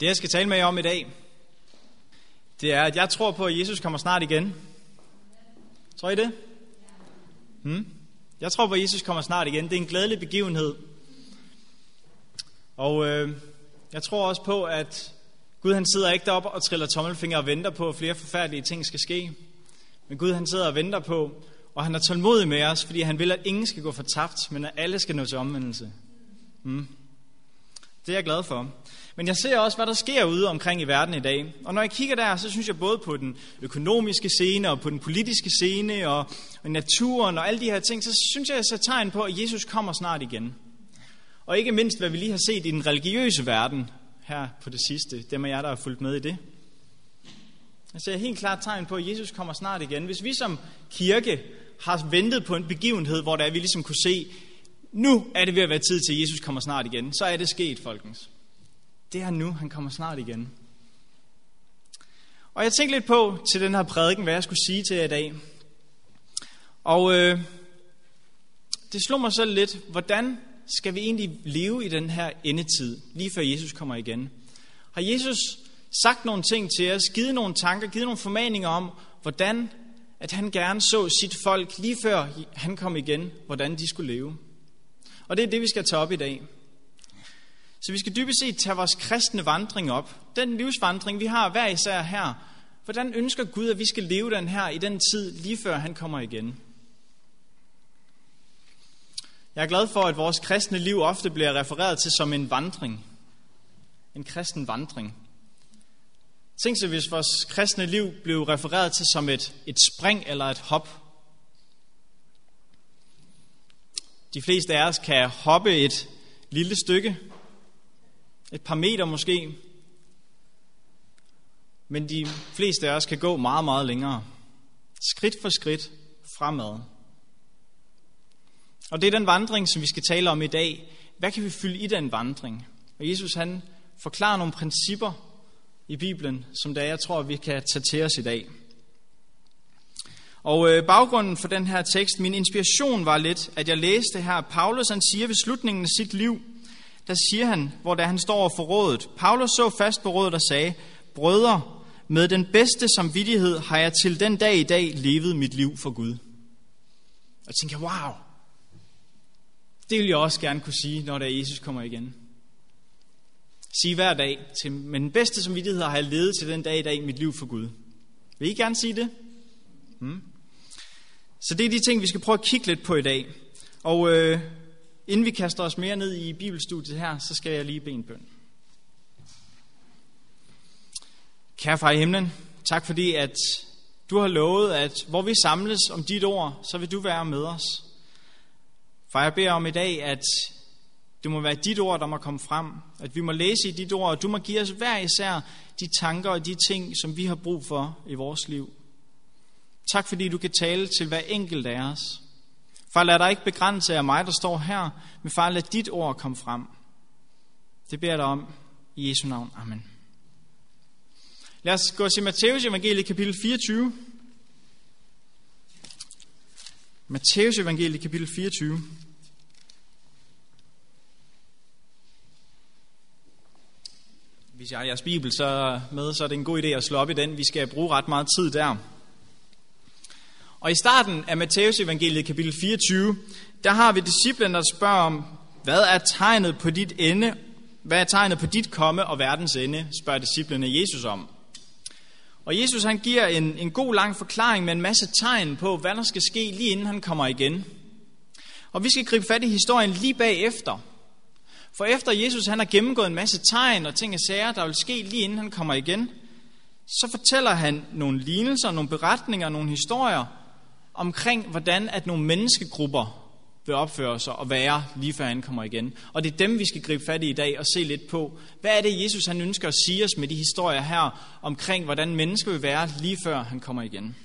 Det jeg skal tale med jer om i dag, det er, at jeg tror på, at Jesus kommer snart igen. Tror I det? Hmm? Jeg tror på, at Jesus kommer snart igen. Det er en glædelig begivenhed. Og øh, jeg tror også på, at Gud han sidder ikke deroppe og triller tommelfinger og venter på, at flere forfærdelige ting skal ske. Men Gud han sidder og venter på, og han er tålmodig med os, fordi han vil, at ingen skal gå fortabt, men at alle skal nå til omvendelse. Hmm. Det er jeg glad for. Men jeg ser også, hvad der sker ude omkring i verden i dag. Og når jeg kigger der, så synes jeg både på den økonomiske scene og på den politiske scene og, naturen og alle de her ting, så synes jeg, jeg ser tegn på, at Jesus kommer snart igen. Og ikke mindst, hvad vi lige har set i den religiøse verden her på det sidste. Dem af jer, der har fulgt med i det. Jeg ser helt klart tegn på, at Jesus kommer snart igen. Hvis vi som kirke har ventet på en begivenhed, hvor der er, vi ligesom kunne se, nu er det ved at være tid til, at Jesus kommer snart igen, så er det sket, folkens. Det er nu, han kommer snart igen. Og jeg tænkte lidt på til den her prædiken, hvad jeg skulle sige til jer i dag. Og øh, det slog mig så lidt, hvordan skal vi egentlig leve i den her endetid, lige før Jesus kommer igen? Har Jesus sagt nogle ting til os, givet nogle tanker, givet nogle formaninger om, hvordan at han gerne så sit folk, lige før han kom igen, hvordan de skulle leve? Og det er det, vi skal tage op i dag. Så vi skal dybest set tage vores kristne vandring op. Den livsvandring, vi har hver især her. Hvordan ønsker Gud, at vi skal leve den her i den tid, lige før han kommer igen? Jeg er glad for, at vores kristne liv ofte bliver refereret til som en vandring. En kristen vandring. Tænk så, hvis vores kristne liv blev refereret til som et, et spring eller et hop. De fleste af os kan hoppe et lille stykke, et par meter måske. Men de fleste af os kan gå meget, meget længere. Skridt for skridt fremad. Og det er den vandring, som vi skal tale om i dag. Hvad kan vi fylde i den vandring? Og Jesus han forklarer nogle principper i Bibelen, som der jeg tror, vi kan tage til os i dag. Og øh, baggrunden for den her tekst, min inspiration var lidt, at jeg læste her, Paulus han siger ved slutningen af sit liv, der siger han, hvor der han står for rådet. Paulus så fast på rådet og sagde, Brødre, med den bedste samvittighed har jeg til den dag i dag levet mit liv for Gud. Og jeg tænker, wow, det vil jeg også gerne kunne sige, når der Jesus kommer igen. Sige hver dag, til, med den bedste samvittighed har jeg levet til den dag i dag mit liv for Gud. Vil I gerne sige det? Hmm. Så det er de ting, vi skal prøve at kigge lidt på i dag. Og øh, Inden vi kaster os mere ned i bibelstudiet her, så skal jeg lige bede en bøn. Kære far i himlen, tak fordi at du har lovet, at hvor vi samles om dit ord, så vil du være med os. Far, jeg beder om i dag, at det må være dit ord, der må komme frem. At vi må læse i dit ord, og du må give os hver især de tanker og de ting, som vi har brug for i vores liv. Tak fordi du kan tale til hver enkelt af os. Far, lad dig ikke begrænse af mig, der står her, men far, lad dit ord komme frem. Det beder jeg dig om i Jesu navn. Amen. Lad os gå til Matteus evangelie kapitel 24. Matteus evangelie kapitel 24. Hvis jeg har jeres bibel så med, så er det en god idé at slå op i den. Vi skal bruge ret meget tid der. Og i starten af Matteus evangeliet kapitel 24, der har vi disciplen, der spørger om, hvad er tegnet på dit ende, hvad er tegnet på dit komme og verdens ende, spørger disciplene Jesus om. Og Jesus han giver en, en god lang forklaring med en masse tegn på, hvad der skal ske lige inden han kommer igen. Og vi skal gribe fat i historien lige bagefter. For efter Jesus han har gennemgået en masse tegn og ting og sager, der vil ske lige inden han kommer igen, så fortæller han nogle lignelser, nogle beretninger, nogle historier, omkring, hvordan at nogle menneskegrupper vil opføre sig og være, lige før han kommer igen. Og det er dem, vi skal gribe fat i i dag og se lidt på. Hvad er det, Jesus han ønsker at sige os med de historier her, omkring, hvordan mennesker vil være, lige før han kommer igen.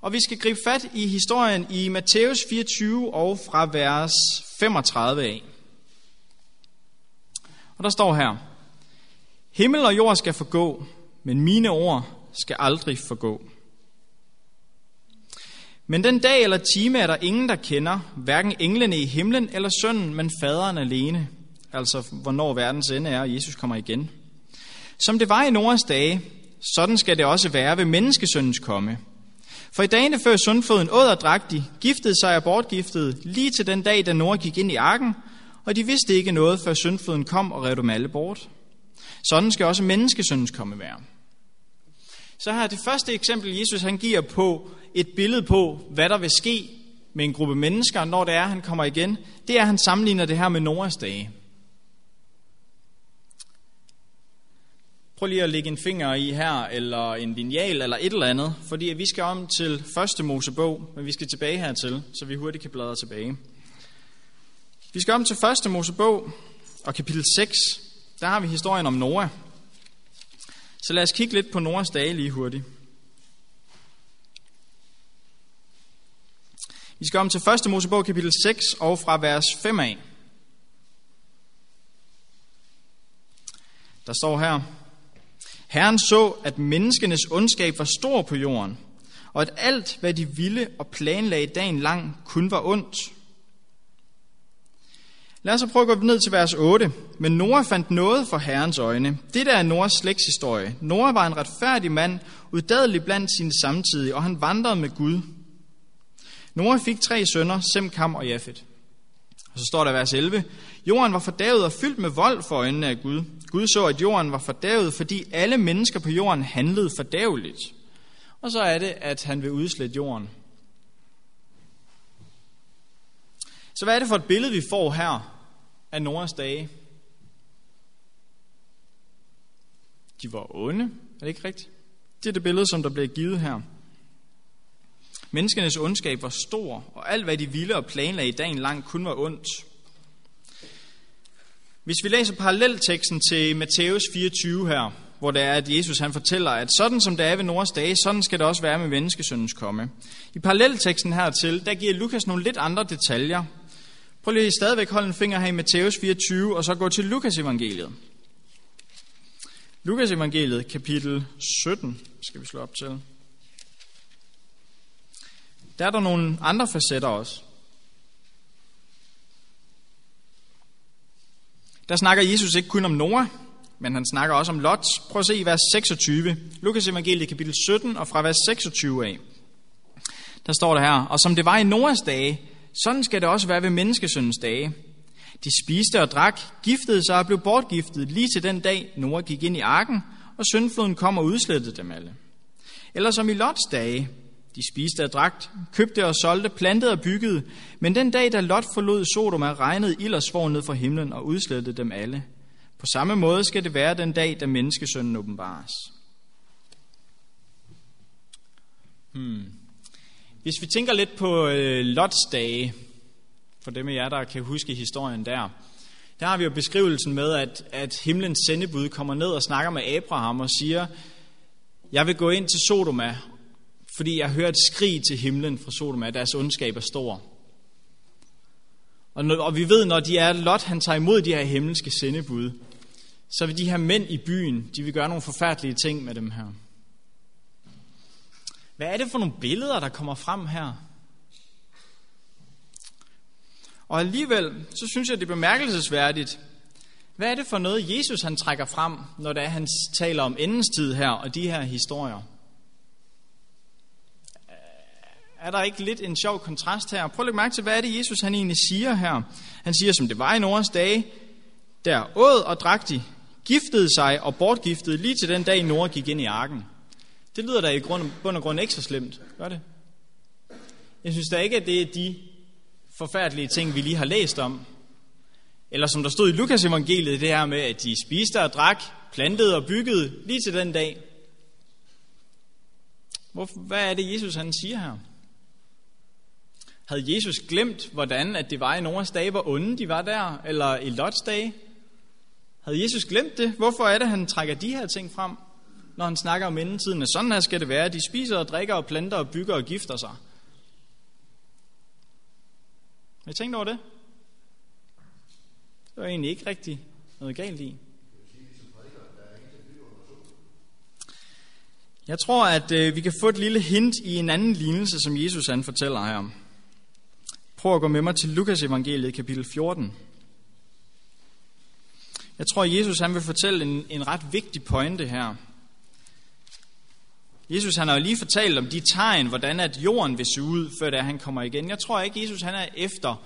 Og vi skal gribe fat i historien i Matthæus 24 og fra vers 35 af. Og der står her, Himmel og jord skal forgå, men mine ord skal aldrig forgå. Men den dag eller time er der ingen, der kender, hverken englene i himlen eller sønnen, men faderen alene. Altså, hvornår verdens ende er, og Jesus kommer igen. Som det var i Noras dage, sådan skal det også være ved menneskesøndens komme. For i dagene før sundfoden åd og drak de, giftede sig og bortgiftede, lige til den dag, da Nora gik ind i arken, og de vidste ikke noget, før syndfloden kom og rev dem alle bort. Sådan skal også menneskesøndens komme være. Så her det første eksempel, Jesus han giver på et billede på, hvad der vil ske med en gruppe mennesker, når det er, han kommer igen. Det er, at han sammenligner det her med Noras dage. Prøv lige at lægge en finger i her, eller en lineal, eller et eller andet, fordi vi skal om til første Mosebog, men vi skal tilbage hertil, så vi hurtigt kan bladre tilbage. Vi skal om til første Mosebog og kapitel 6. Der har vi historien om Noah. Så lad os kigge lidt på Noahs dage lige hurtigt. Vi skal om til første Mosebog kapitel 6 og fra vers 5 af. Der står her, Herren så, at menneskenes ondskab var stor på jorden, og at alt, hvad de ville og planlagde dagen lang, kun var ondt. Lad os prøve at gå ned til vers 8. Men Noah fandt noget for Herrens øjne. Det der er Noahs slægtshistorie. Noah var en retfærdig mand, uddadelig blandt sine samtidige, og han vandrede med Gud. Noah fik tre sønner, Sem, Kam og Jafet. Og så står der vers 11. Jorden var fordavet og fyldt med vold for øjnene af Gud. Gud så, at jorden var fordavet, fordi alle mennesker på jorden handlede fordaveligt. Og så er det, at han vil udslette jorden. Så hvad er det for et billede, vi får her af Noras dage? De var onde, er det ikke rigtigt? Det er det billede, som der bliver givet her. Menneskenes ondskab var stor, og alt hvad de ville og planlagde i dagen lang kun var ondt. Hvis vi læser parallelteksten til Matthæus 24 her, hvor det er, at Jesus han fortæller, at sådan som det er ved Noras dage, sådan skal det også være med menneskesøndens komme. I parallelteksten hertil, der giver Lukas nogle lidt andre detaljer. Prøv lige stadigvæk holde en finger her i Matthæus 24, og så gå til Lukas evangeliet. Lukas evangeliet, kapitel 17, skal vi slå op til. Der er der nogle andre facetter også. Der snakker Jesus ikke kun om Noah, men han snakker også om Lot. Prøv at se i vers 26. Lukas evangeliet kapitel 17 og fra vers 26 af. Der står der her, og som det var i Noahs dage, sådan skal det også være ved menneskesøndens dage. De spiste og drak, giftede sig og blev bortgiftet lige til den dag, Noah gik ind i arken, og syndfloden kom og udslettede dem alle. Eller som i Lots dage, de spiste og drak, købte og solgte, plantede og byggede, men den dag, da Lot forlod Sodoma, regnede ild og svor ned fra himlen og udslettede dem alle. På samme måde skal det være den dag, da menneskesønnen åbenbares. Hmm. Hvis vi tænker lidt på øh, Lots dage, for dem af jer, der kan huske historien der, der har vi jo beskrivelsen med, at, at himlens sendebud kommer ned og snakker med Abraham og siger, jeg vil gå ind til Sodoma fordi jeg hører et skrig til himlen fra Sodoma, at deres ondskab er stor. Og, når, og vi ved, når de er, Lot han tager imod de her himmelske sendebud, så vil de her mænd i byen, de vil gøre nogle forfærdelige ting med dem her. Hvad er det for nogle billeder, der kommer frem her? Og alligevel, så synes jeg, det er bemærkelsesværdigt. Hvad er det for noget, Jesus han trækker frem, når det er, han taler om endens tid her, og de her historier? er der ikke lidt en sjov kontrast her? Prøv at lægge mærke til, hvad er det, Jesus han egentlig siger her? Han siger, som det var i Noras dage, der åd og drak de, giftede sig og bortgiftede lige til den dag, Nora gik ind i arken. Det lyder da i grund, bund og grund ikke så slemt, gør det? Jeg synes da ikke, at det er de forfærdelige ting, vi lige har læst om. Eller som der stod i Lukas evangeliet, det her med, at de spiste og drak, plantede og byggede lige til den dag. Hvorfor, hvad er det, Jesus han siger her? Havde Jesus glemt, hvordan at det var i Noras dage, hvor onde de var der, eller i Lots dage? Havde Jesus glemt det? Hvorfor er det, han trækker de her ting frem, når han snakker om endetiden? Sådan her skal det være. De spiser og drikker og planter og bygger og gifter sig. Har I tænkt over det? Det var egentlig ikke rigtig noget galt i. Jeg tror, at øh, vi kan få et lille hint i en anden lignelse, som Jesus han fortæller her. Prøv at gå med mig til Lukas evangeliet kapitel 14. Jeg tror, at Jesus han vil fortælle en, en ret vigtig pointe her. Jesus han har jo lige fortalt om de tegn, hvordan at jorden vil se ud, før det han kommer igen. Jeg tror ikke, Jesus han er efter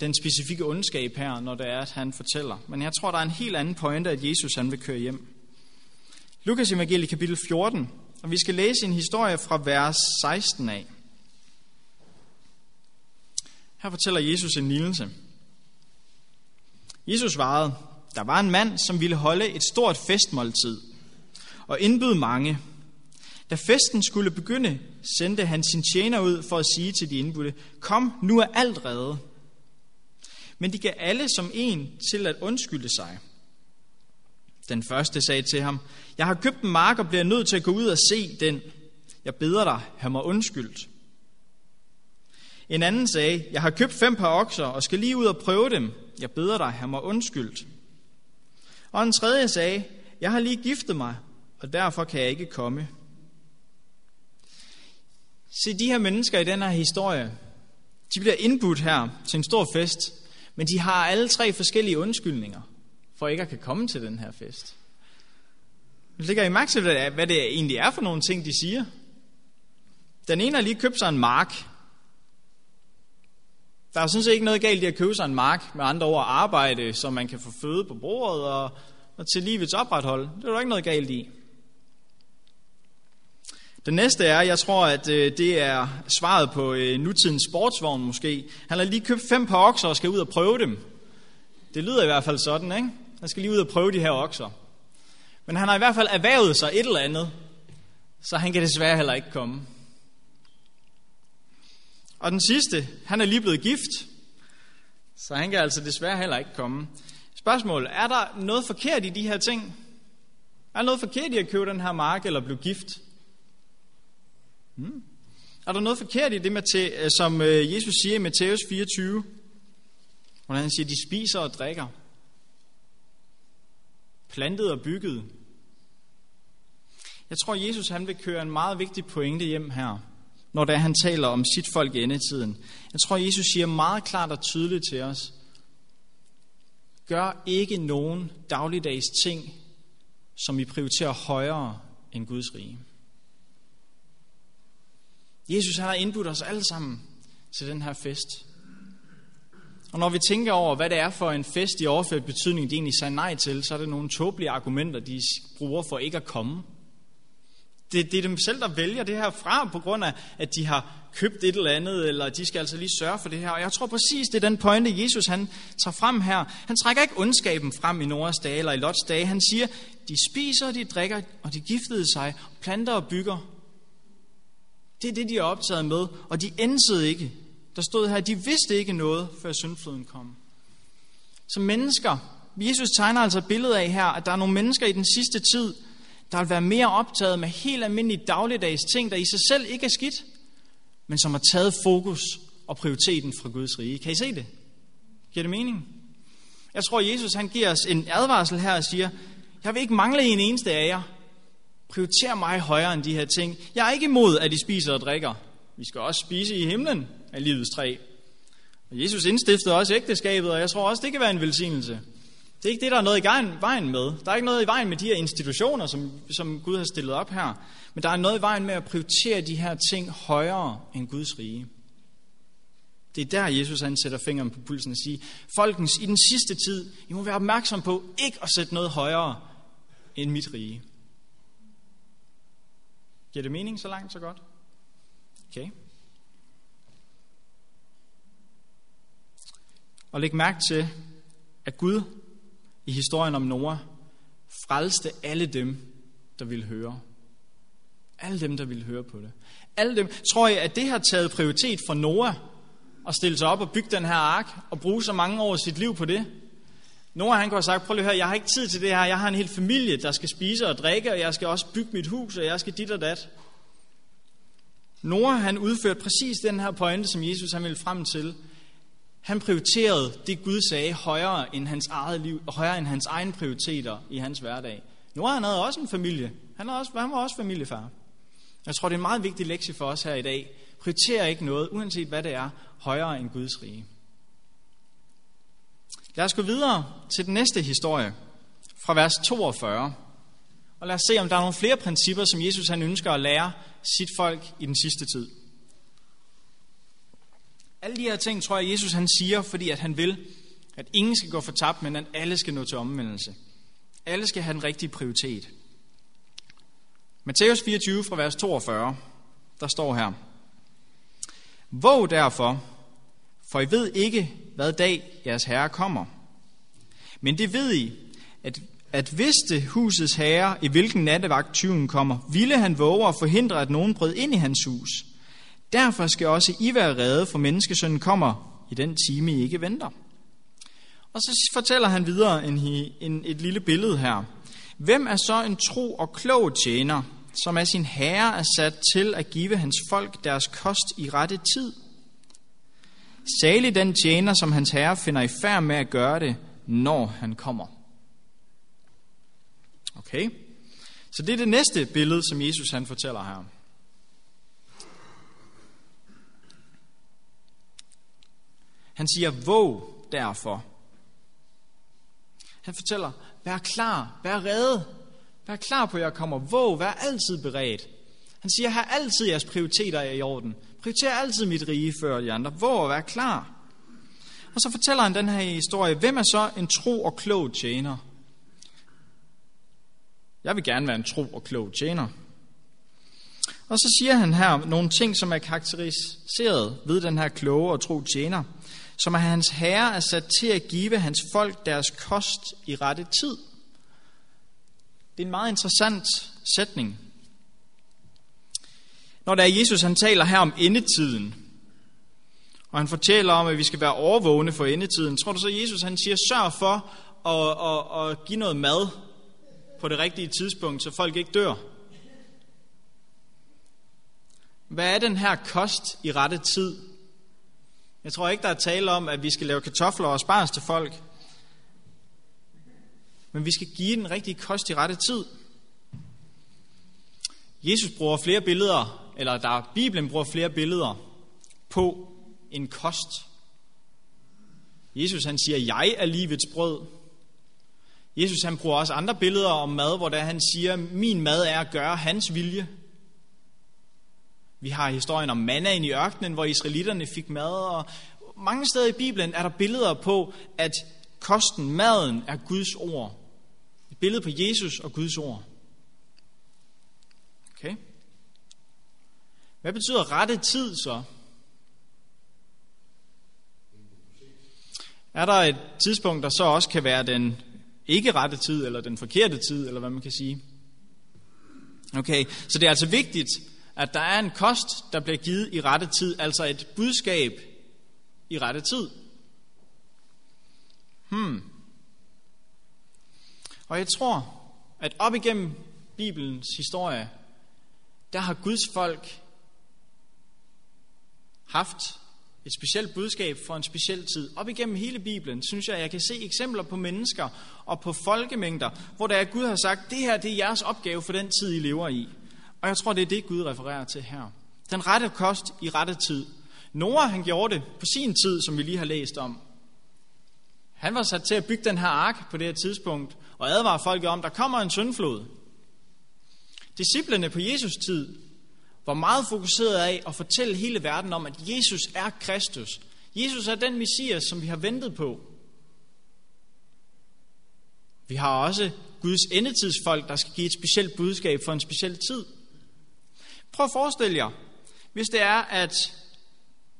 den specifikke ondskab her, når det er, at han fortæller. Men jeg tror, der er en helt anden pointe, at Jesus han vil køre hjem. Lukas evangelie kapitel 14, og vi skal læse en historie fra vers 16 af. Her fortæller Jesus en lignelse. Jesus svarede, der var en mand, som ville holde et stort festmåltid og indbyde mange. Da festen skulle begynde, sendte han sin tjener ud for at sige til de indbudte, kom, nu er alt reddet. Men de gav alle som en til at undskylde sig. Den første sagde til ham, jeg har købt en mark og bliver nødt til at gå ud og se den. Jeg beder dig, have mig undskyldt. En anden sagde, jeg har købt fem par okser og skal lige ud og prøve dem. Jeg beder dig, have mig undskyldt. Og en tredje sagde, jeg har lige giftet mig, og derfor kan jeg ikke komme. Se, de her mennesker i den her historie, de bliver indbudt her til en stor fest, men de har alle tre forskellige undskyldninger for ikke at kan komme til den her fest. Ligger I mærke til, hvad det egentlig er for nogle ting, de siger? Den ene har lige købt sig en mark. Der er sådan set ikke noget galt i at købe sig en mark, med andre ord arbejde, så man kan få føde på bordet og, og til livets oprethold. Det er der ikke noget galt i. Den næste er, jeg tror, at øh, det er svaret på øh, nutidens sportsvogn måske. Han har lige købt fem par okser og skal ud og prøve dem. Det lyder i hvert fald sådan, ikke? Han skal lige ud og prøve de her okser. Men han har i hvert fald erhvervet sig et eller andet, så han kan desværre heller ikke komme. Og den sidste, han er lige blevet gift, så han kan altså desværre heller ikke komme. Spørgsmål, er der noget forkert i de her ting? Er der noget forkert i at købe den her mark eller blive gift? Hmm. Er der noget forkert i det, med øh, som øh, Jesus siger i Matthæus 24? Hvor han siger, de spiser og drikker. Plantet og bygget. Jeg tror, Jesus han vil køre en meget vigtig pointe hjem her, når det er, han taler om sit folk i endetiden. Jeg tror, Jesus siger meget klart og tydeligt til os, gør ikke nogen dagligdags ting, som I prioriterer højere end Guds rige. Jesus han har indbudt os alle sammen til den her fest. Og når vi tænker over, hvad det er for en fest i overført betydning, de egentlig sagde nej til, så er det nogle tåbelige argumenter, de bruger for ikke at komme. Det, det er dem selv, der vælger det her fra, på grund af, at de har købt et eller andet, eller de skal altså lige sørge for det her. Og jeg tror præcis, det er den pointe, Jesus han tager frem her. Han trækker ikke ondskaben frem i Noras dage eller i Lots dage. Han siger, de spiser, de drikker, og de giftede sig, planter og bygger. Det er det, de er optaget med, og de ænsede ikke. Der stod her, de vidste ikke noget, før syndfloden kom. Så mennesker, Jesus tegner altså et billede af her, at der er nogle mennesker i den sidste tid, der vil være mere optaget med helt almindelige dagligdags ting, der i sig selv ikke er skidt, men som har taget fokus og prioriteten fra Guds rige. Kan I se det? Giver det mening? Jeg tror, Jesus han giver os en advarsel her og siger, jeg vil ikke mangle en eneste af jer. Prioriter mig højere end de her ting. Jeg er ikke imod, at I spiser og drikker. Vi skal også spise i himlen af livets træ. Og Jesus indstiftede også ægteskabet, og jeg tror også, det kan være en velsignelse. Det er ikke det, der er noget i vejen med. Der er ikke noget i vejen med de her institutioner, som, som Gud har stillet op her. Men der er noget i vejen med at prioritere de her ting højere end Guds rige. Det er der, Jesus han sætter fingeren på pulsen og siger, folkens, i den sidste tid, I må være opmærksom på ikke at sætte noget højere end mit rige. Giver det mening så langt, så godt? Okay. Og læg mærke til, at Gud i historien om Noah frelste alle dem, der ville høre. Alle dem, der ville høre på det. Alle dem. Tror jeg, at det har taget prioritet for Noah at stille sig op og bygge den her ark og bruge så mange år af sit liv på det? Noah han kunne have sagt, prøv lige at høre, jeg har ikke tid til det her. Jeg har en hel familie, der skal spise og drikke, og jeg skal også bygge mit hus, og jeg skal dit og dat. Noah han udførte præcis den her pointe, som Jesus han ville frem til. Han prioriterede det Gud sagde højere end hans eget liv, og højere end hans egne prioriteter i hans hverdag. Noah han havde også en familie. Han, havde også, han var også familiefar. Jeg tror, det er en meget vigtig lektie for os her i dag. Prioriter ikke noget, uanset hvad det er, højere end Guds rige. Lad os gå videre til den næste historie. fra vers 42. Og lad os se, om der er nogle flere principper, som Jesus han ønsker at lære sit folk i den sidste tid. Alle de her ting tror jeg, Jesus han siger, fordi at han vil, at ingen skal gå for tabt, men at alle skal nå til omvendelse. Alle skal have den rigtige prioritet. Matthæus 24 fra vers 42, der står her. Våg derfor, for I ved ikke, hvad dag jeres herre kommer. Men det ved I, at, at hvis det husets herre, i hvilken nattevagt tyven kommer, ville han våge at forhindre, at nogen brød ind i hans hus. Derfor skal også I være redde, for menneskesønnen kommer i den time, I ikke venter. Og så fortæller han videre en, en, et lille billede her. Hvem er så en tro og klog tjener, som af sin herre er sat til at give hans folk deres kost i rette tid? Salig den tjener, som hans herre finder i færd med at gøre det, når han kommer. Okay? Så det er det næste billede, som Jesus han fortæller her. Han siger, våg derfor. Han fortæller, vær klar, vær redde, vær klar på, at jeg kommer. Våg, vær altid beredt. Han siger, har altid jeres prioriteter i orden. Prioriter altid mit rige før de andre. Hvor at være klar. Og så fortæller han den her historie. Hvem er så en tro og klog tjener? Jeg vil gerne være en tro og klog tjener. Og så siger han her nogle ting, som er karakteriseret ved den her kloge og tro tjener som er hans herre er sat til at give hans folk deres kost i rette tid. Det er en meget interessant sætning. Når der er Jesus, han taler her om endetiden, og han fortæller om, at vi skal være overvågne for endetiden, tror du så, Jesus han siger, sørg for at, at, at give noget mad på det rigtige tidspunkt, så folk ikke dør. Hvad er den her kost i rette tid? Jeg tror ikke, der er tale om, at vi skal lave kartofler og spars til folk. Men vi skal give den rigtige kost i rette tid. Jesus bruger flere billeder, eller der Bibelen bruger flere billeder på en kost. Jesus han siger, jeg er livets brød. Jesus han bruger også andre billeder om mad, hvor der han siger, min mad er at gøre hans vilje. Vi har historien om mannaen i ørkenen, hvor israelitterne fik mad, og mange steder i Bibelen er der billeder på, at kosten, maden, er Guds ord. Et billede på Jesus og Guds ord. Okay? Hvad betyder rette tid så? Er der et tidspunkt, der så også kan være den ikke rette tid, eller den forkerte tid, eller hvad man kan sige? Okay, så det er altså vigtigt, at der er en kost, der bliver givet i rette tid, altså et budskab i rette tid. Hmm. Og jeg tror, at op igennem Bibelens historie, der har Guds folk haft et specielt budskab for en speciel tid. Op igennem hele Bibelen, synes jeg, at jeg kan se eksempler på mennesker og på folkemængder, hvor der er Gud har sagt, det her det er jeres opgave for den tid, I lever i. Og jeg tror, det er det, Gud refererer til her. Den rette kost i rette tid. Noah, han gjorde det på sin tid, som vi lige har læst om. Han var sat til at bygge den her ark på det her tidspunkt, og advare folket om, der kommer en syndflod. Disciplerne på Jesus tid var meget fokuseret af at fortælle hele verden om, at Jesus er Kristus. Jesus er den messias, som vi har ventet på. Vi har også Guds endetidsfolk, der skal give et specielt budskab for en speciel tid. Prøv at forestille jer, hvis det er, at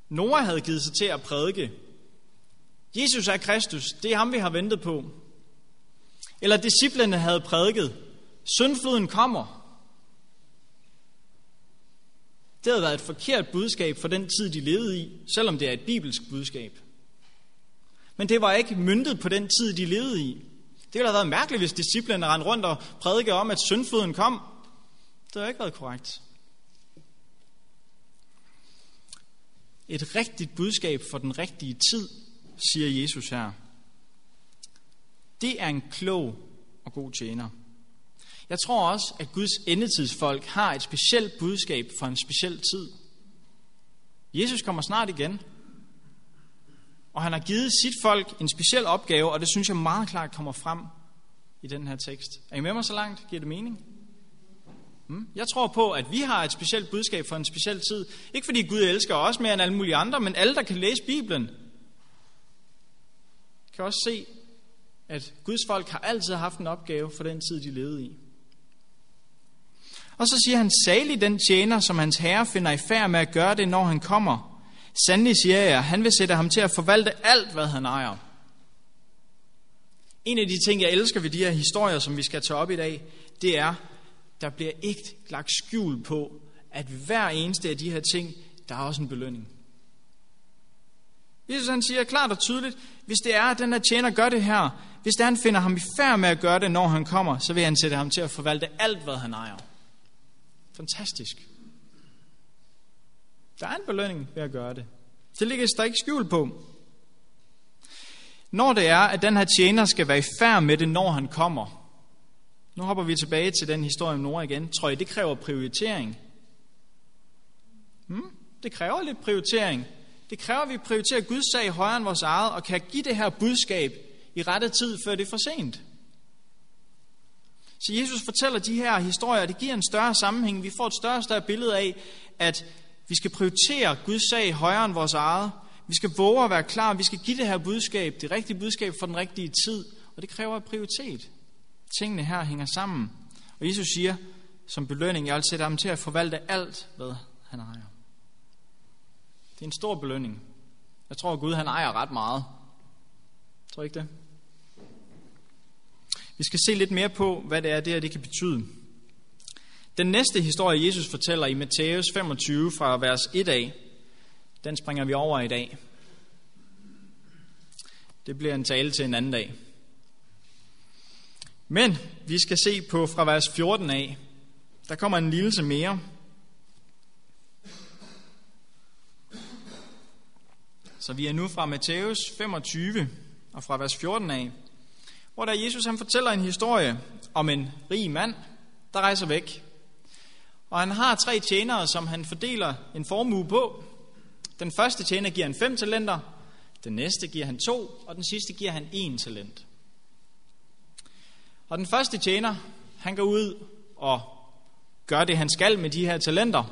Noah havde givet sig til at prædike. Jesus er Kristus, det er ham, vi har ventet på. Eller disciplene havde prædiket. Syndfloden kommer. Det havde været et forkert budskab for den tid, de levede i, selvom det er et bibelsk budskab. Men det var ikke myndet på den tid, de levede i. Det ville have været mærkeligt, hvis disciplene rendte rundt og prædikede om, at syndfloden kom. Det havde ikke været korrekt. Et rigtigt budskab for den rigtige tid, siger Jesus her. Det er en klog og god tjener. Jeg tror også, at Guds endetidsfolk har et specielt budskab for en speciel tid. Jesus kommer snart igen, og han har givet sit folk en speciel opgave, og det synes jeg meget klart kommer frem. i den her tekst. Er I med mig så langt? Giver det mening? Hmm? Jeg tror på, at vi har et specielt budskab for en speciel tid. Ikke fordi Gud elsker os mere end alle mulige andre, men alle, der kan læse Bibelen, kan også se, at Guds folk har altid haft en opgave for den tid, de levede i. Og så siger han, salig den tjener, som hans herre finder i færd med at gøre det, når han kommer. Sandelig siger jeg, han vil sætte ham til at forvalte alt, hvad han ejer. En af de ting, jeg elsker ved de her historier, som vi skal tage op i dag, det er, der bliver ikke lagt skjul på, at hver eneste af de her ting, der er også en belønning. Jesus han siger klart og tydeligt, hvis det er, at den her tjener gør det her, hvis det er, han finder ham i færd med at gøre det, når han kommer, så vil han sætte ham til at forvalte alt, hvad han ejer. Fantastisk. Der er en belønning ved at gøre det. Det ligger der ikke skjul på. Når det er, at den her tjener skal være i færd med det, når han kommer. Nu hopper vi tilbage til den historie om Nora igen. Tror I, det kræver prioritering? Hmm? Det kræver lidt prioritering. Det kræver, at vi prioriterer Guds sag højere end vores eget, og kan give det her budskab i rette tid, før det er for sent. Så Jesus fortæller de her historier, det giver en større sammenhæng. Vi får et større og større billede af, at vi skal prioritere Guds sag højere end vores eget. Vi skal våge at være klar. Vi skal give det her budskab, det rigtige budskab for den rigtige tid. Og det kræver prioritet. Tingene her hænger sammen. Og Jesus siger, som belønning, jeg vil sætte ham til at forvalte alt, hvad han ejer. Det er en stor belønning. Jeg tror, at Gud han ejer ret meget. Tror I ikke det? Vi skal se lidt mere på, hvad det er, det her det kan betyde. Den næste historie, Jesus fortæller i Matthæus 25 fra vers 1 af, den springer vi over i dag. Det bliver en tale til en anden dag. Men vi skal se på fra vers 14 af. Der kommer en lille mere. Så vi er nu fra Matthæus 25 og fra vers 14 af, hvor der Jesus han fortæller en historie om en rig mand, der rejser væk. Og han har tre tjenere, som han fordeler en formue på. Den første tjener giver han fem talenter, den næste giver han to, og den sidste giver han en talent. Og den første tjener, han går ud og gør det, han skal med de her talenter.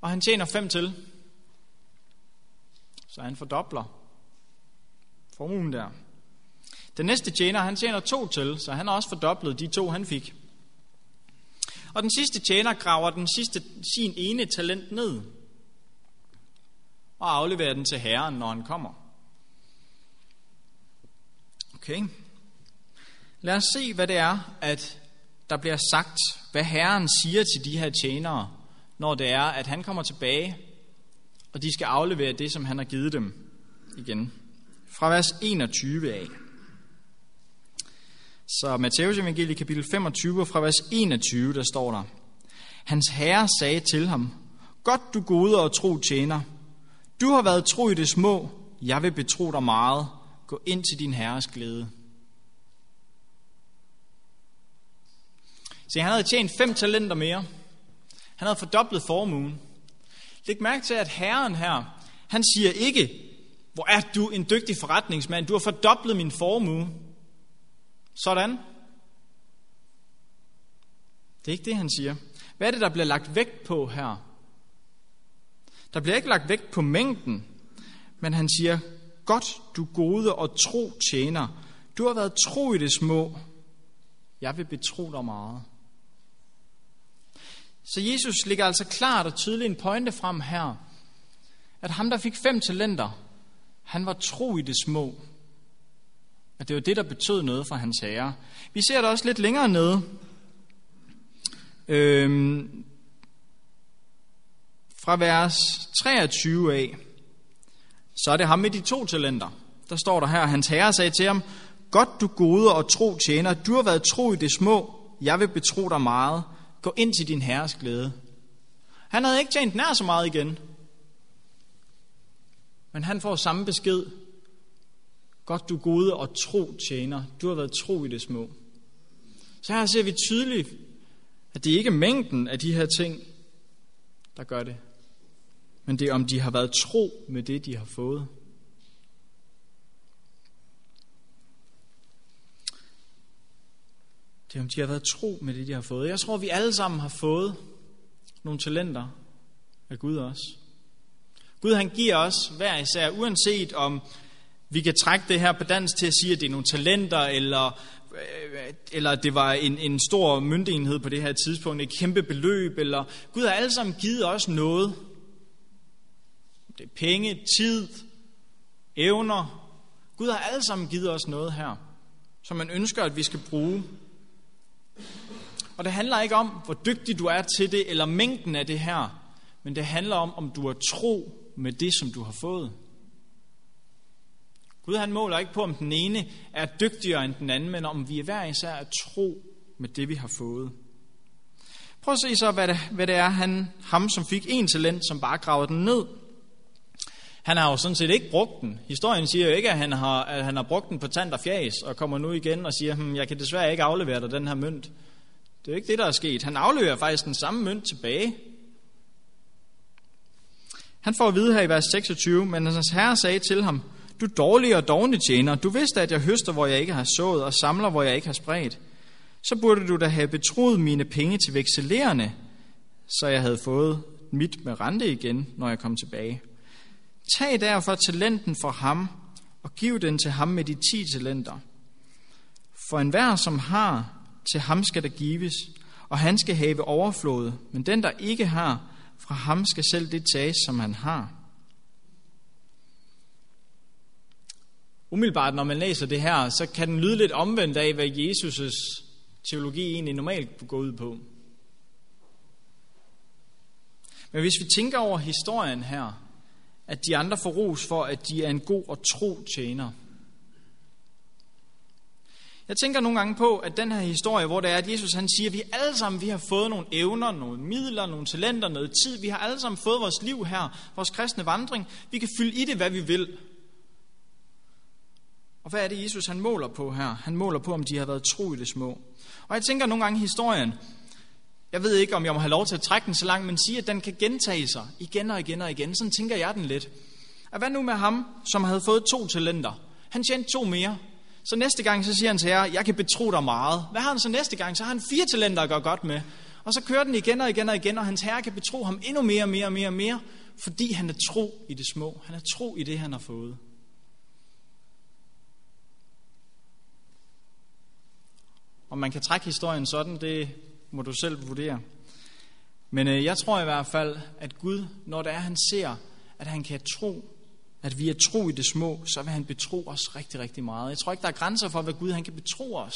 Og han tjener fem til. Så han fordobler formuen der. Den næste tjener, han tjener to til, så han har også fordoblet de to, han fik. Og den sidste tjener graver den sidste sin ene talent ned og afleverer den til Herren, når han kommer. Okay. Lad os se, hvad det er, at der bliver sagt, hvad Herren siger til de her tjenere, når det er, at han kommer tilbage, og de skal aflevere det, som han har givet dem igen. Fra vers 21 af. Så Matteus evangelie kapitel 25 fra vers 21, der står der, Hans herre sagde til ham, Godt du gode og tro tjener, du har været tro i det små, jeg vil betro dig meget, gå ind til din herres glæde. Så han havde tjent fem talenter mere. Han havde fordoblet formuen. Læg mærke til, at herren her, han siger ikke, hvor er du en dygtig forretningsmand, du har fordoblet min formue. Sådan. Det er ikke det, han siger. Hvad er det, der bliver lagt vægt på her? Der bliver ikke lagt vægt på mængden, men han siger, godt du gode og tro tjener. Du har været tro i det små. Jeg vil betro dig meget. Så Jesus ligger altså klart og tydeligt en pointe frem her, at ham, der fik fem talenter, han var tro i det små. Og det var det, der betød noget for hans herre. Vi ser det også lidt længere nede. Øhm, fra vers 23 af, så er det ham med de to talenter. Der står der her, hans herre sagde til ham, Godt du gode og tro tjener, du har været tro i det små, jeg vil betro dig meget. Gå ind til din herres glæde. Han havde ikke tjent nær så meget igen. Men han får samme besked. Godt du gode og tro tjener. Du har været tro i det små. Så her ser vi tydeligt, at det ikke er mængden af de her ting, der gør det. Men det er, om de har været tro med det, de har fået. Det er, om de har været tro med det, de har fået. Jeg tror, vi alle sammen har fået nogle talenter af Gud også. Gud han giver os hver især, uanset om vi kan trække det her på dansk til at sige, at det er nogle talenter, eller, øh, eller det var en, en stor myndighed på det her tidspunkt, et kæmpe beløb, eller Gud har alle sammen givet os noget. Det er penge, tid, evner. Gud har alle sammen givet os noget her, som man ønsker, at vi skal bruge. Og det handler ikke om, hvor dygtig du er til det, eller mængden af det her, men det handler om, om du har tro med det, som du har fået. Gud han måler ikke på, om den ene er dygtigere end den anden, men om vi er hver især at tro med det, vi har fået. Prøv at se så, hvad det, hvad det er, han, ham som fik en talent, som bare gravede den ned. Han har jo sådan set ikke brugt den. Historien siger jo ikke, at han har, at han har brugt den på tand og fjæs, og kommer nu igen og siger, hm, jeg kan desværre ikke aflevere dig den her mønt. Det er jo ikke det, der er sket. Han afleverer faktisk den samme mønt tilbage. Han får at vide her i vers 26, men hans herre sagde til ham, du dårlige og dogne tjener, du vidste, at jeg høster, hvor jeg ikke har sået, og samler, hvor jeg ikke har spredt. Så burde du da have betroet mine penge til vekselerende, så jeg havde fået mit med rente igen, når jeg kom tilbage. Tag derfor talenten fra ham, og giv den til ham med de ti talenter. For enhver, som har, til ham skal der gives, og han skal have overflod, men den, der ikke har, fra ham skal selv det tages, som han har. Umiddelbart, når man læser det her, så kan den lyde lidt omvendt af, hvad Jesus' teologi egentlig normalt går ud på. Men hvis vi tænker over historien her, at de andre får ros for, at de er en god og tro tjener. Jeg tænker nogle gange på, at den her historie, hvor det er, at Jesus han siger, at vi alle sammen vi har fået nogle evner, nogle midler, nogle talenter, noget tid. Vi har alle sammen fået vores liv her, vores kristne vandring. Vi kan fylde i det, hvad vi vil. Og hvad er det, Jesus han måler på her? Han måler på, om de har været tro i det små. Og jeg tænker nogle gange historien, jeg ved ikke, om jeg må have lov til at trække den så langt, men sige, at den kan gentage sig igen og igen og igen. Sådan tænker jeg den lidt. At hvad nu med ham, som havde fået to talenter? Han tjente to mere. Så næste gang, så siger han til jer, jeg kan betro dig meget. Hvad har han så næste gang? Så har han fire talenter at gøre godt med. Og så kører den igen og igen og igen, og hans herre kan betro ham endnu mere og mere og mere og mere, fordi han er tro i det små. Han er tro i det, han har fået. Om man kan trække historien sådan, det må du selv vurdere. Men øh, jeg tror i hvert fald, at Gud, når det er, han ser, at han kan tro, at vi er tro i det små, så vil han betro os rigtig, rigtig meget. Jeg tror ikke, der er grænser for, hvad Gud han kan betro os,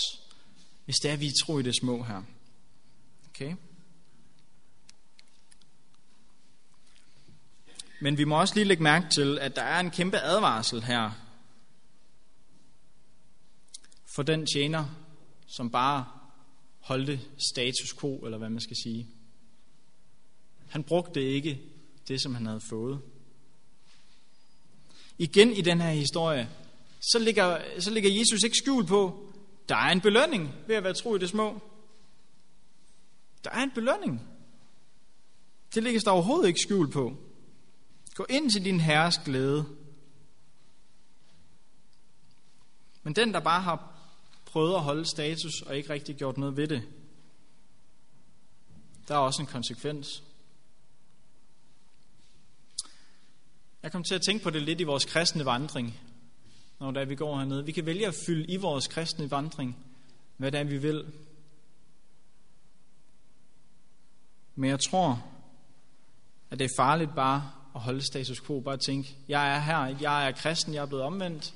hvis det er, at vi er tro i det små her. Okay? Men vi må også lige lægge mærke til, at der er en kæmpe advarsel her for den tjener, som bare holdte status quo, eller hvad man skal sige. Han brugte ikke det, som han havde fået. Igen i den her historie, så ligger, så ligger Jesus ikke skjult på, der er en belønning ved at være tro i det små. Der er en belønning. Det ligger der overhovedet ikke skjult på. Gå ind til din herres glæde. Men den, der bare har prøvet at holde status og ikke rigtig gjort noget ved det. Der er også en konsekvens. Jeg kom til at tænke på det lidt i vores kristne vandring, når der vi går hernede. Vi kan vælge at fylde i vores kristne vandring, hvad det er, vi vil. Men jeg tror, at det er farligt bare at holde status quo, bare at tænke, jeg er her, jeg er kristen, jeg er blevet omvendt,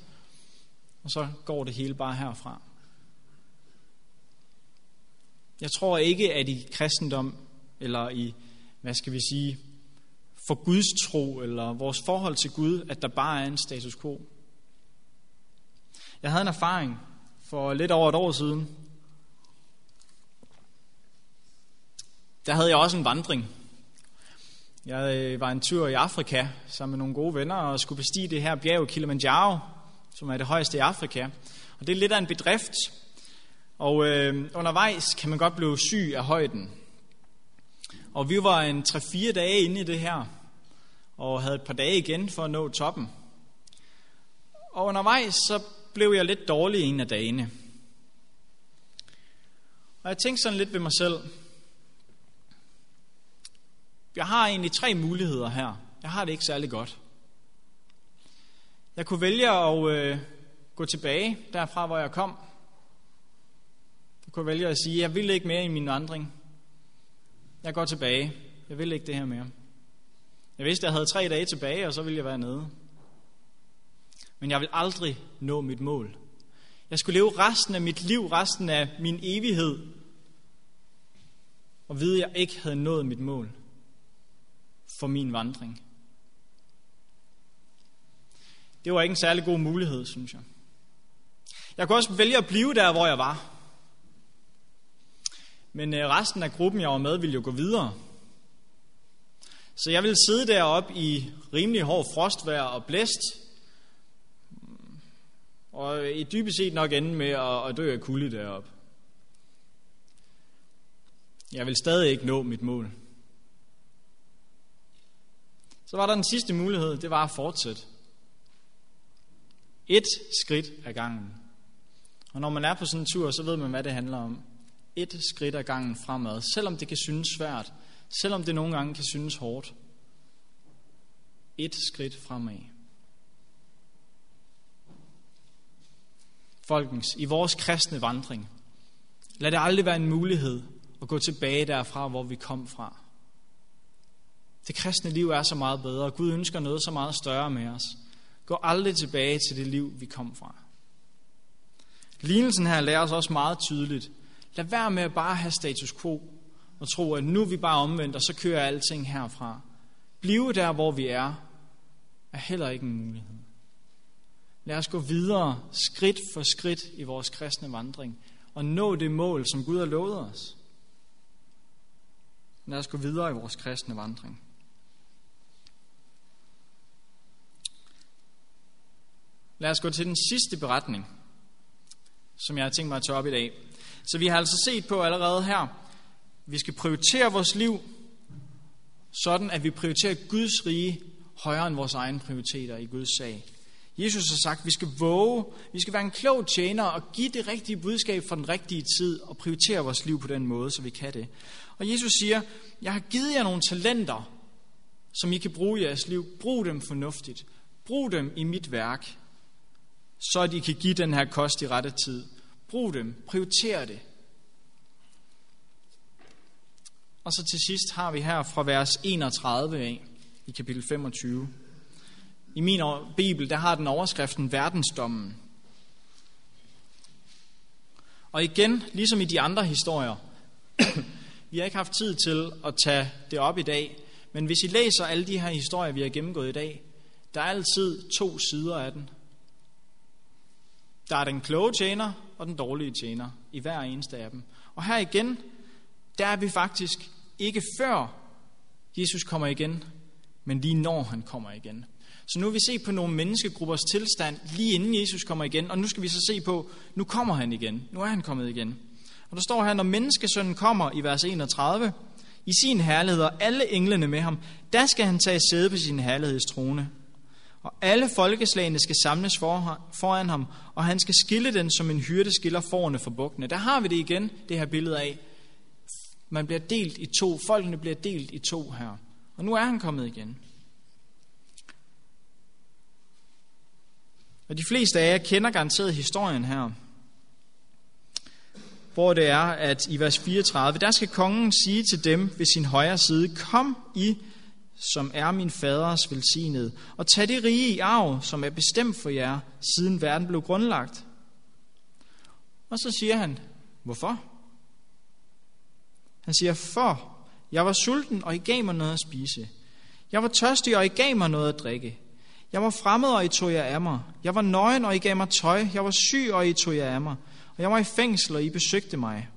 og så går det hele bare herfra. Jeg tror ikke, at i kristendom, eller i, hvad skal vi sige, for Guds tro, eller vores forhold til Gud, at der bare er en status quo. Jeg havde en erfaring for lidt over et år siden. Der havde jeg også en vandring. Jeg øh, var en tur i Afrika sammen med nogle gode venner og skulle bestige det her bjerg Kilimanjaro, som er det højeste i Afrika. Og det er lidt af en bedrift, og øh, undervejs kan man godt blive syg af højden. Og vi var en 3-4 dage inde i det her, og havde et par dage igen for at nå toppen. Og undervejs så blev jeg lidt dårlig en af dagene. Og jeg tænkte sådan lidt ved mig selv. Jeg har egentlig tre muligheder her. Jeg har det ikke særlig godt. Jeg kunne vælge at øh, gå tilbage derfra, hvor jeg kom. Kunne vælge at sige, jeg vil ikke mere i min vandring. Jeg går tilbage. Jeg vil ikke det her mere. Jeg vidste, at jeg havde tre dage tilbage, og så ville jeg være nede. Men jeg vil aldrig nå mit mål. Jeg skulle leve resten af mit liv, resten af min evighed, og vide, at jeg ikke havde nået mit mål for min vandring. Det var ikke en særlig god mulighed, synes jeg. Jeg kunne også vælge at blive der, hvor jeg var. Men øh, resten af gruppen, jeg var med, ville jo gå videre. Så jeg ville sidde deroppe i rimelig hård frostvær og blæst, mm. og øh, i dybest set nok ende med at, dø af kulde deroppe. Jeg vil stadig ikke nå mit mål. Så var der den sidste mulighed, det var at fortsætte. Et skridt ad gangen. Og når man er på sådan en tur, så ved man, hvad det handler om. Et skridt ad gangen fremad, selvom det kan synes svært, selvom det nogle gange kan synes hårdt. Et skridt fremad. Folkens, i vores kristne vandring, lad det aldrig være en mulighed at gå tilbage derfra, hvor vi kom fra. Det kristne liv er så meget bedre, og Gud ønsker noget så meget større med os. Gå aldrig tilbage til det liv, vi kom fra. Lignelsen her lærer os også meget tydeligt. Lad være med at bare have status quo og tro, at nu er vi bare omvendt, og så kører alting herfra. Blive der, hvor vi er, er heller ikke en mulighed. Lad os gå videre, skridt for skridt i vores kristne vandring, og nå det mål, som Gud har lovet os. Lad os gå videre i vores kristne vandring. Lad os gå til den sidste beretning, som jeg har tænkt mig at tage op i dag. Så vi har altså set på allerede her, vi skal prioritere vores liv, sådan at vi prioriterer Guds rige højere end vores egne prioriteter i Guds sag. Jesus har sagt, at vi skal våge, vi skal være en klog tjener og give det rigtige budskab for den rigtige tid og prioritere vores liv på den måde, så vi kan det. Og Jesus siger, jeg har givet jer nogle talenter, som I kan bruge i jeres liv. Brug dem fornuftigt. Brug dem i mit værk så I kan give den her kost i rette tid. Brug dem, prioriter det. Og så til sidst har vi her fra vers 31 af i kapitel 25. I min bibel, der har den overskriften verdensdommen. Og igen, ligesom i de andre historier, vi har ikke haft tid til at tage det op i dag, men hvis I læser alle de her historier, vi har gennemgået i dag, der er altid to sider af den. Der er den kloge tjener og den dårlige tjener i hver eneste af dem. Og her igen, der er vi faktisk ikke før Jesus kommer igen, men lige når han kommer igen. Så nu vil vi se på nogle menneskegruppers tilstand lige inden Jesus kommer igen, og nu skal vi så se på, nu kommer han igen. Nu er han kommet igen. Og der står her, når menneskesønnen kommer i vers 31, i sin herlighed og alle englene med ham, der skal han tage sæde på sin herlighedstrone. Og alle folkeslagene skal samles foran ham, og han skal skille den, som en hyrde skiller forerne for bukkene. Der har vi det igen, det her billede af. Man bliver delt i to. Folkene bliver delt i to her. Og nu er han kommet igen. Og de fleste af jer kender garanteret historien her, hvor det er, at i vers 34, der skal kongen sige til dem ved sin højre side, kom I som er min faders velsignede, og tag det rige i arv, som er bestemt for jer, siden verden blev grundlagt. Og så siger han, hvorfor? Han siger, for jeg var sulten, og I gav mig noget at spise. Jeg var tørstig, og I gav mig noget at drikke. Jeg var fremmed, og I tog jer af mig. Jeg var nøgen, og I gav mig tøj. Jeg var syg, og I tog jer af mig. Og jeg var i fængsel, og I besøgte mig.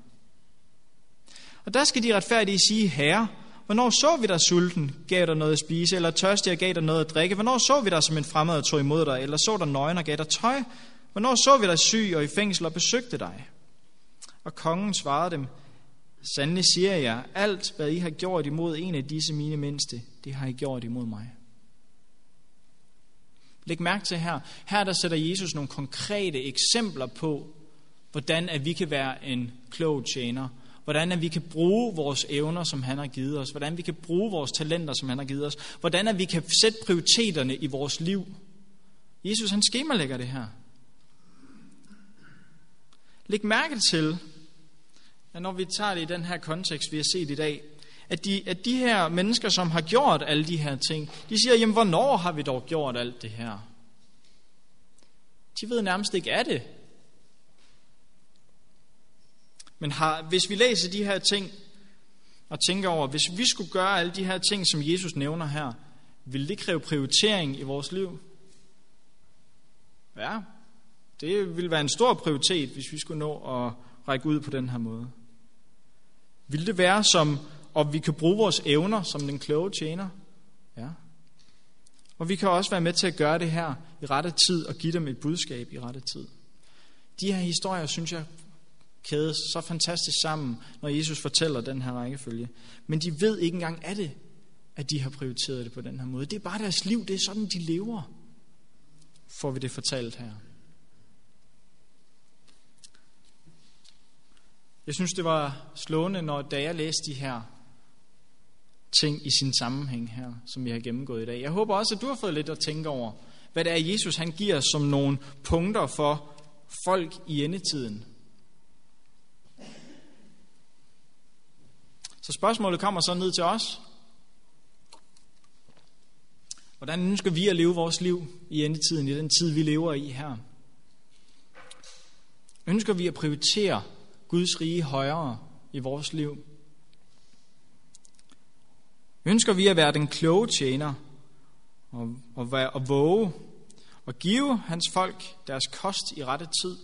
Og der skal de retfærdige sige, Herre, Hvornår så vi dig sulten, gav dig noget at spise, eller tørstig og gav dig noget at drikke? Hvornår så vi dig som en fremmed og tog imod dig, eller så dig nøgen og gav dig tøj? Hvornår så vi dig syg og i fængsel og besøgte dig? Og kongen svarede dem, Sandelig siger jeg, alt hvad I har gjort imod en af disse mine mindste, det har I gjort imod mig. Læg mærke til her, her der sætter Jesus nogle konkrete eksempler på, hvordan at vi kan være en klog tjener, hvordan at vi kan bruge vores evner, som han har givet os, hvordan vi kan bruge vores talenter, som han har givet os, hvordan at vi kan sætte prioriteterne i vores liv. Jesus han skemalægger det her. Læg mærke til, at når vi tager det i den her kontekst, vi har set i dag, at de, at de her mennesker, som har gjort alle de her ting, de siger, jamen hvornår har vi dog gjort alt det her? De ved nærmest ikke af det. Men har, hvis vi læser de her ting og tænker over, hvis vi skulle gøre alle de her ting, som Jesus nævner her, vil det kræve prioritering i vores liv? Ja, det vil være en stor prioritet, hvis vi skulle nå at række ud på den her måde. Vil det være som, og vi kan bruge vores evner som den kloge tjener? Ja. Og vi kan også være med til at gøre det her i rette tid og give dem et budskab i rette tid. De her historier, synes jeg, kæde så fantastisk sammen, når Jesus fortæller den her rækkefølge. Men de ved ikke engang af det, at de har prioriteret det på den her måde. Det er bare deres liv, det er sådan, de lever, får vi det fortalt her. Jeg synes, det var slående, når da jeg læste de her ting i sin sammenhæng her, som vi har gennemgået i dag. Jeg håber også, at du har fået lidt at tænke over, hvad det er, Jesus han giver som nogle punkter for folk i endetiden. Så spørgsmålet kommer så ned til os. Hvordan ønsker vi at leve vores liv i endetiden, i den tid, vi lever i her? Ønsker vi at prioritere Guds rige højere i vores liv? Ønsker vi at være den kloge tjener og, og, være, og våge og give hans folk deres kost i rette tid?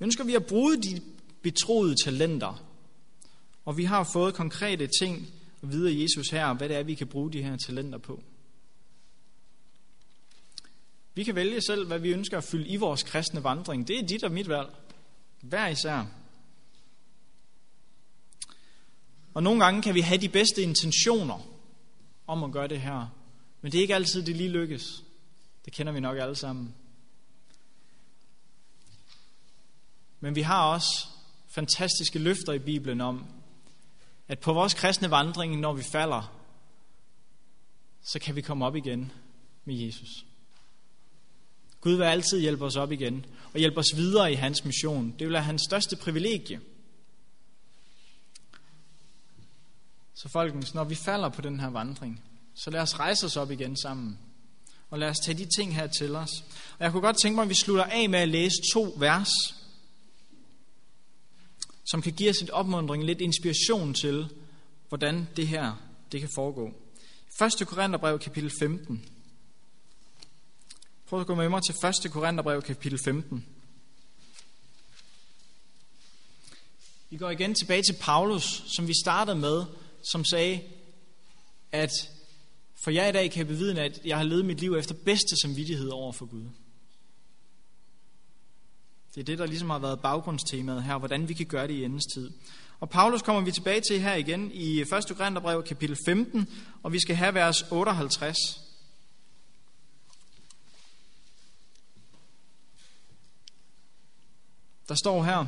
Ønsker vi at bruge de betroede talenter? Og vi har fået konkrete ting at vide af Jesus her, hvad det er, vi kan bruge de her talenter på. Vi kan vælge selv, hvad vi ønsker at fylde i vores kristne vandring. Det er dit og mit valg. Hver især. Og nogle gange kan vi have de bedste intentioner om at gøre det her. Men det er ikke altid, det lige lykkes. Det kender vi nok alle sammen. Men vi har også fantastiske løfter i Bibelen om, at på vores kristne vandring, når vi falder, så kan vi komme op igen med Jesus. Gud vil altid hjælpe os op igen og hjælpe os videre i hans mission. Det vil være hans største privilegie. Så folkens, når vi falder på den her vandring, så lad os rejse os op igen sammen. Og lad os tage de ting her til os. Og jeg kunne godt tænke mig, at vi slutter af med at læse to vers, som kan give os et opmundring, lidt inspiration til, hvordan det her det kan foregå. 1. Korintherbrev kapitel 15. Prøv at gå med mig til 1. Korintherbrev kapitel 15. Vi går igen tilbage til Paulus, som vi startede med, som sagde, at for jeg i dag kan bevidne, at jeg har levet mit liv efter bedste samvittighed over for Gud. Det er det, der ligesom har været baggrundstemaet her, hvordan vi kan gøre det i endens tid. Og Paulus kommer vi tilbage til her igen i 1. Korintherbrev kapitel 15, og vi skal have vers 58. Der står her,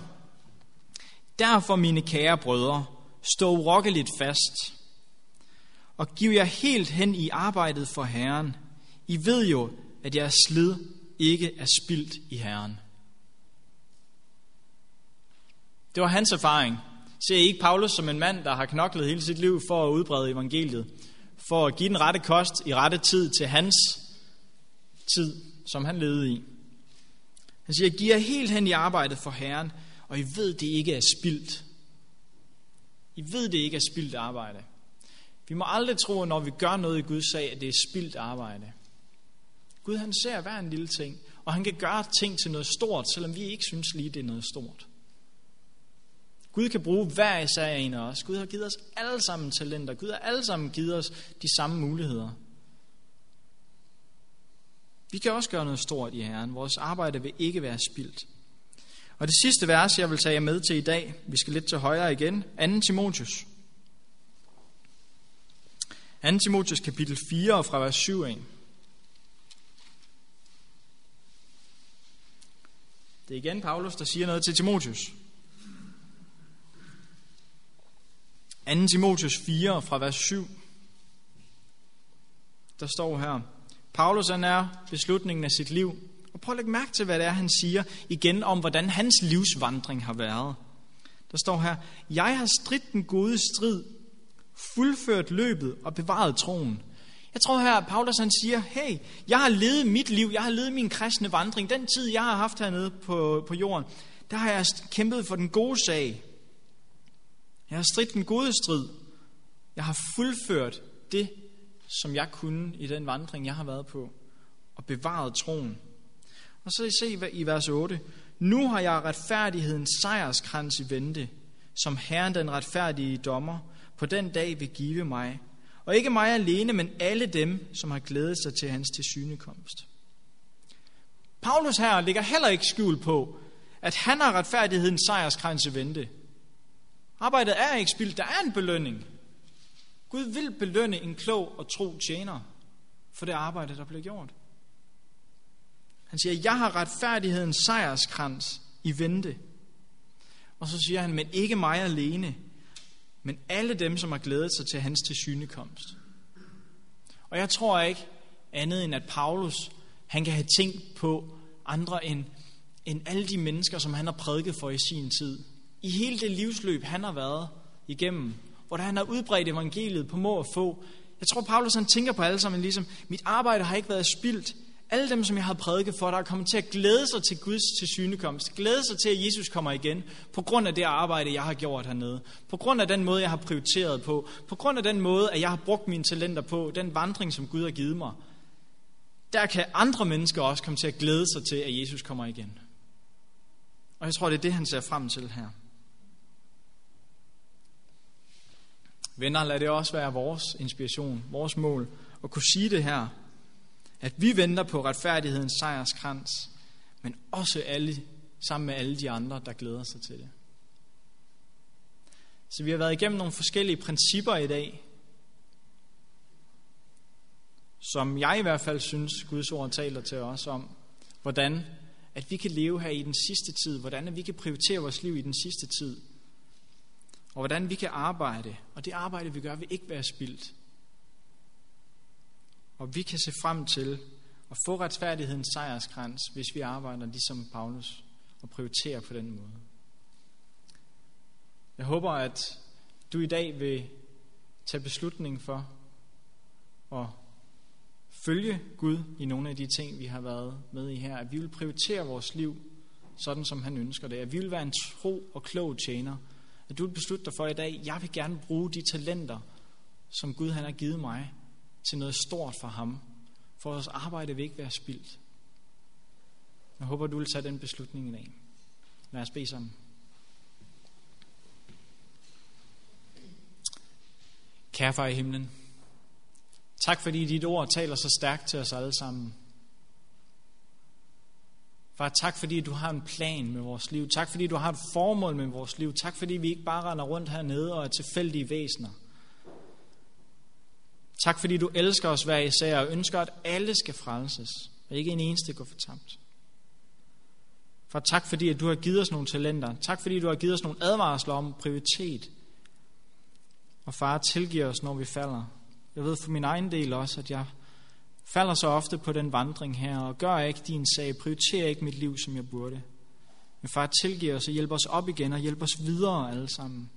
Derfor, mine kære brødre, stå urokkeligt fast, og giv jer helt hen i arbejdet for Herren. I ved jo, at jeres slid ikke er spildt i Herren. Det var hans erfaring. Ser I ikke Paulus som en mand, der har knoklet hele sit liv for at udbrede evangeliet? For at give den rette kost i rette tid til hans tid, som han levede i. Han siger, giv jer helt hen i arbejdet for Herren, og I ved, det ikke er spildt. I ved, det ikke er spildt arbejde. Vi må aldrig tro, at når vi gør noget i Guds sag, at det er spildt arbejde. Gud han ser hver en lille ting, og han kan gøre ting til noget stort, selvom vi ikke synes lige, det er noget stort. Gud kan bruge hver især en af os. Gud har givet os alle sammen talenter. Gud har alle sammen givet os de samme muligheder. Vi kan også gøre noget stort i Herren. Vores arbejde vil ikke være spildt. Og det sidste vers, jeg vil tage jer med til i dag, vi skal lidt til højre igen, 2. Timotius. 2. Timotius kapitel 4 og fra vers 7 af. Det er igen Paulus, der siger noget til Timotius. 2. Timotius 4 fra vers 7. Der står her, Paulus han er beslutningen af sit liv. Og prøv at lægge mærke til, hvad det er, han siger igen om, hvordan hans livsvandring har været. Der står her, jeg har stridt den gode strid, fuldført løbet og bevaret troen. Jeg tror her, at Paulus han siger, hey, jeg har levet mit liv, jeg har levet min kristne vandring. Den tid, jeg har haft hernede på, på jorden, der har jeg kæmpet for den gode sag. Jeg har stridt den gode strid. Jeg har fuldført det, som jeg kunne i den vandring, jeg har været på, og bevaret troen. Og så se i vers 8. Nu har jeg retfærdighedens sejrskrans i vente, som Herren den retfærdige dommer på den dag vil give mig. Og ikke mig alene, men alle dem, som har glædet sig til hans tilsynekomst. Paulus her ligger heller ikke skjul på, at han har retfærdighedens sejrskrans i vente. Arbejdet er ikke spildt, der er en belønning. Gud vil belønne en klog og tro tjener for det arbejde, der bliver gjort. Han siger, jeg har retfærdighedens sejrskrans i vente. Og så siger han, men ikke mig alene, men alle dem, som har glædet sig til hans tilsynekomst. Og jeg tror ikke andet end, at Paulus, han kan have tænkt på andre end, end alle de mennesker, som han har prædiket for i sin tid. I hele det livsløb, han har været igennem, hvor han har udbredt evangeliet på må og få. Jeg tror, Paulus han tænker på alle sammen ligesom, mit arbejde har ikke været spildt. Alle dem, som jeg har prædiket for, der er kommet til at glæde sig til Guds tilsynekomst. Glæde sig til, at Jesus kommer igen. På grund af det arbejde, jeg har gjort hernede. På grund af den måde, jeg har prioriteret på. På grund af den måde, at jeg har brugt mine talenter på. Den vandring, som Gud har givet mig. Der kan andre mennesker også komme til at glæde sig til, at Jesus kommer igen. Og jeg tror, det er det, han ser frem til her. Venner, lad det også være vores inspiration, vores mål, at kunne sige det her, at vi venter på retfærdighedens sejrskrans, men også alle, sammen med alle de andre, der glæder sig til det. Så vi har været igennem nogle forskellige principper i dag, som jeg i hvert fald synes, Guds ord taler til os om, hvordan at vi kan leve her i den sidste tid, hvordan at vi kan prioritere vores liv i den sidste tid, og hvordan vi kan arbejde, og det arbejde, vi gør, vil ikke være spildt. Og vi kan se frem til at få retfærdighedens sejrskrans, hvis vi arbejder ligesom Paulus og prioriterer på den måde. Jeg håber, at du i dag vil tage beslutning for at følge Gud i nogle af de ting, vi har været med i her. At vi vil prioritere vores liv sådan, som han ønsker det. At vi vil være en tro og klog tjener. At du vil beslutte dig for i dag, jeg vil gerne bruge de talenter, som Gud han har givet mig, til noget stort for ham. For vores arbejde vil ikke være spildt. Jeg håber, du vil tage den beslutning i dag. Lad os bede sammen. Kære far i himlen, tak fordi dit ord taler så stærkt til os alle sammen. Far, tak fordi du har en plan med vores liv. Tak fordi du har et formål med vores liv. Tak fordi vi ikke bare render rundt hernede og er tilfældige væsener. Tak fordi du elsker os hver især og ønsker, at alle skal frelses, og ikke en eneste går fortabt. For tak fordi, at du har givet os nogle talenter. Tak fordi, du har givet os nogle advarsler om prioritet. Og far, tilgiver os, når vi falder. Jeg ved for min egen del også, at jeg falder så ofte på den vandring her, og gør ikke din sag, prioriterer ikke mit liv, som jeg burde. Men far, tilgiver os og hjælper os op igen og hjælper os videre alle sammen.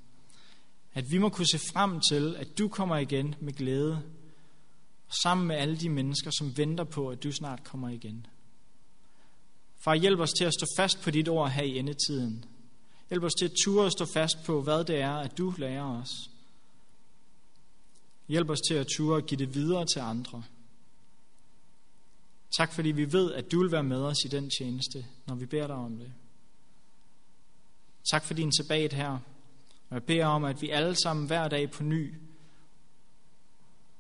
At vi må kunne se frem til, at du kommer igen med glæde, sammen med alle de mennesker, som venter på, at du snart kommer igen. Far, hjælp os til at stå fast på dit ord her i endetiden. Hjælp os til at ture og stå fast på, hvad det er, at du lærer os. Hjælp os til at ture og give det videre til andre. Tak fordi vi ved, at du vil være med os i den tjeneste, når vi beder dig om det. Tak for din sabbat her. Og jeg beder om, at vi alle sammen hver dag på ny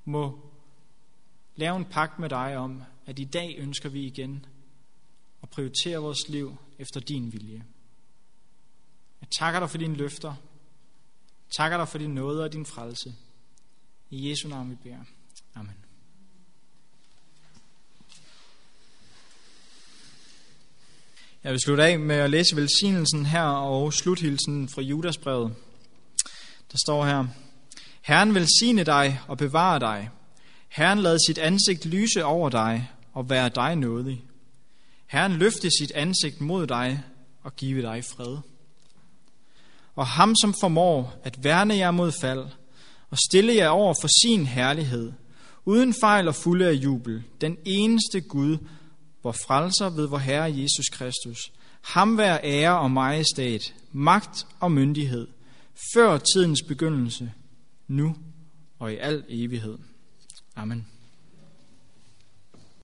må lave en pagt med dig om, at i dag ønsker vi igen at prioritere vores liv efter din vilje. Jeg takker dig for dine løfter. Takker dig for din nåde og din frelse. I Jesu navn vi beder. Amen. Jeg vil slutte af med at læse velsignelsen her og sluthilsen fra Judasbrevet. Der står her, Herren velsigne dig og bevare dig. Herren lad sit ansigt lyse over dig og være dig nådig. Herren løfte sit ansigt mod dig og give dig fred. Og ham, som formår at værne jer mod fald og stille jer over for sin herlighed, uden fejl og fulde af jubel, den eneste Gud, vor frelser ved vor Herre Jesus Kristus. Ham vær ære og majestæt, magt og myndighed, før tidens begyndelse, nu og i al evighed. Amen.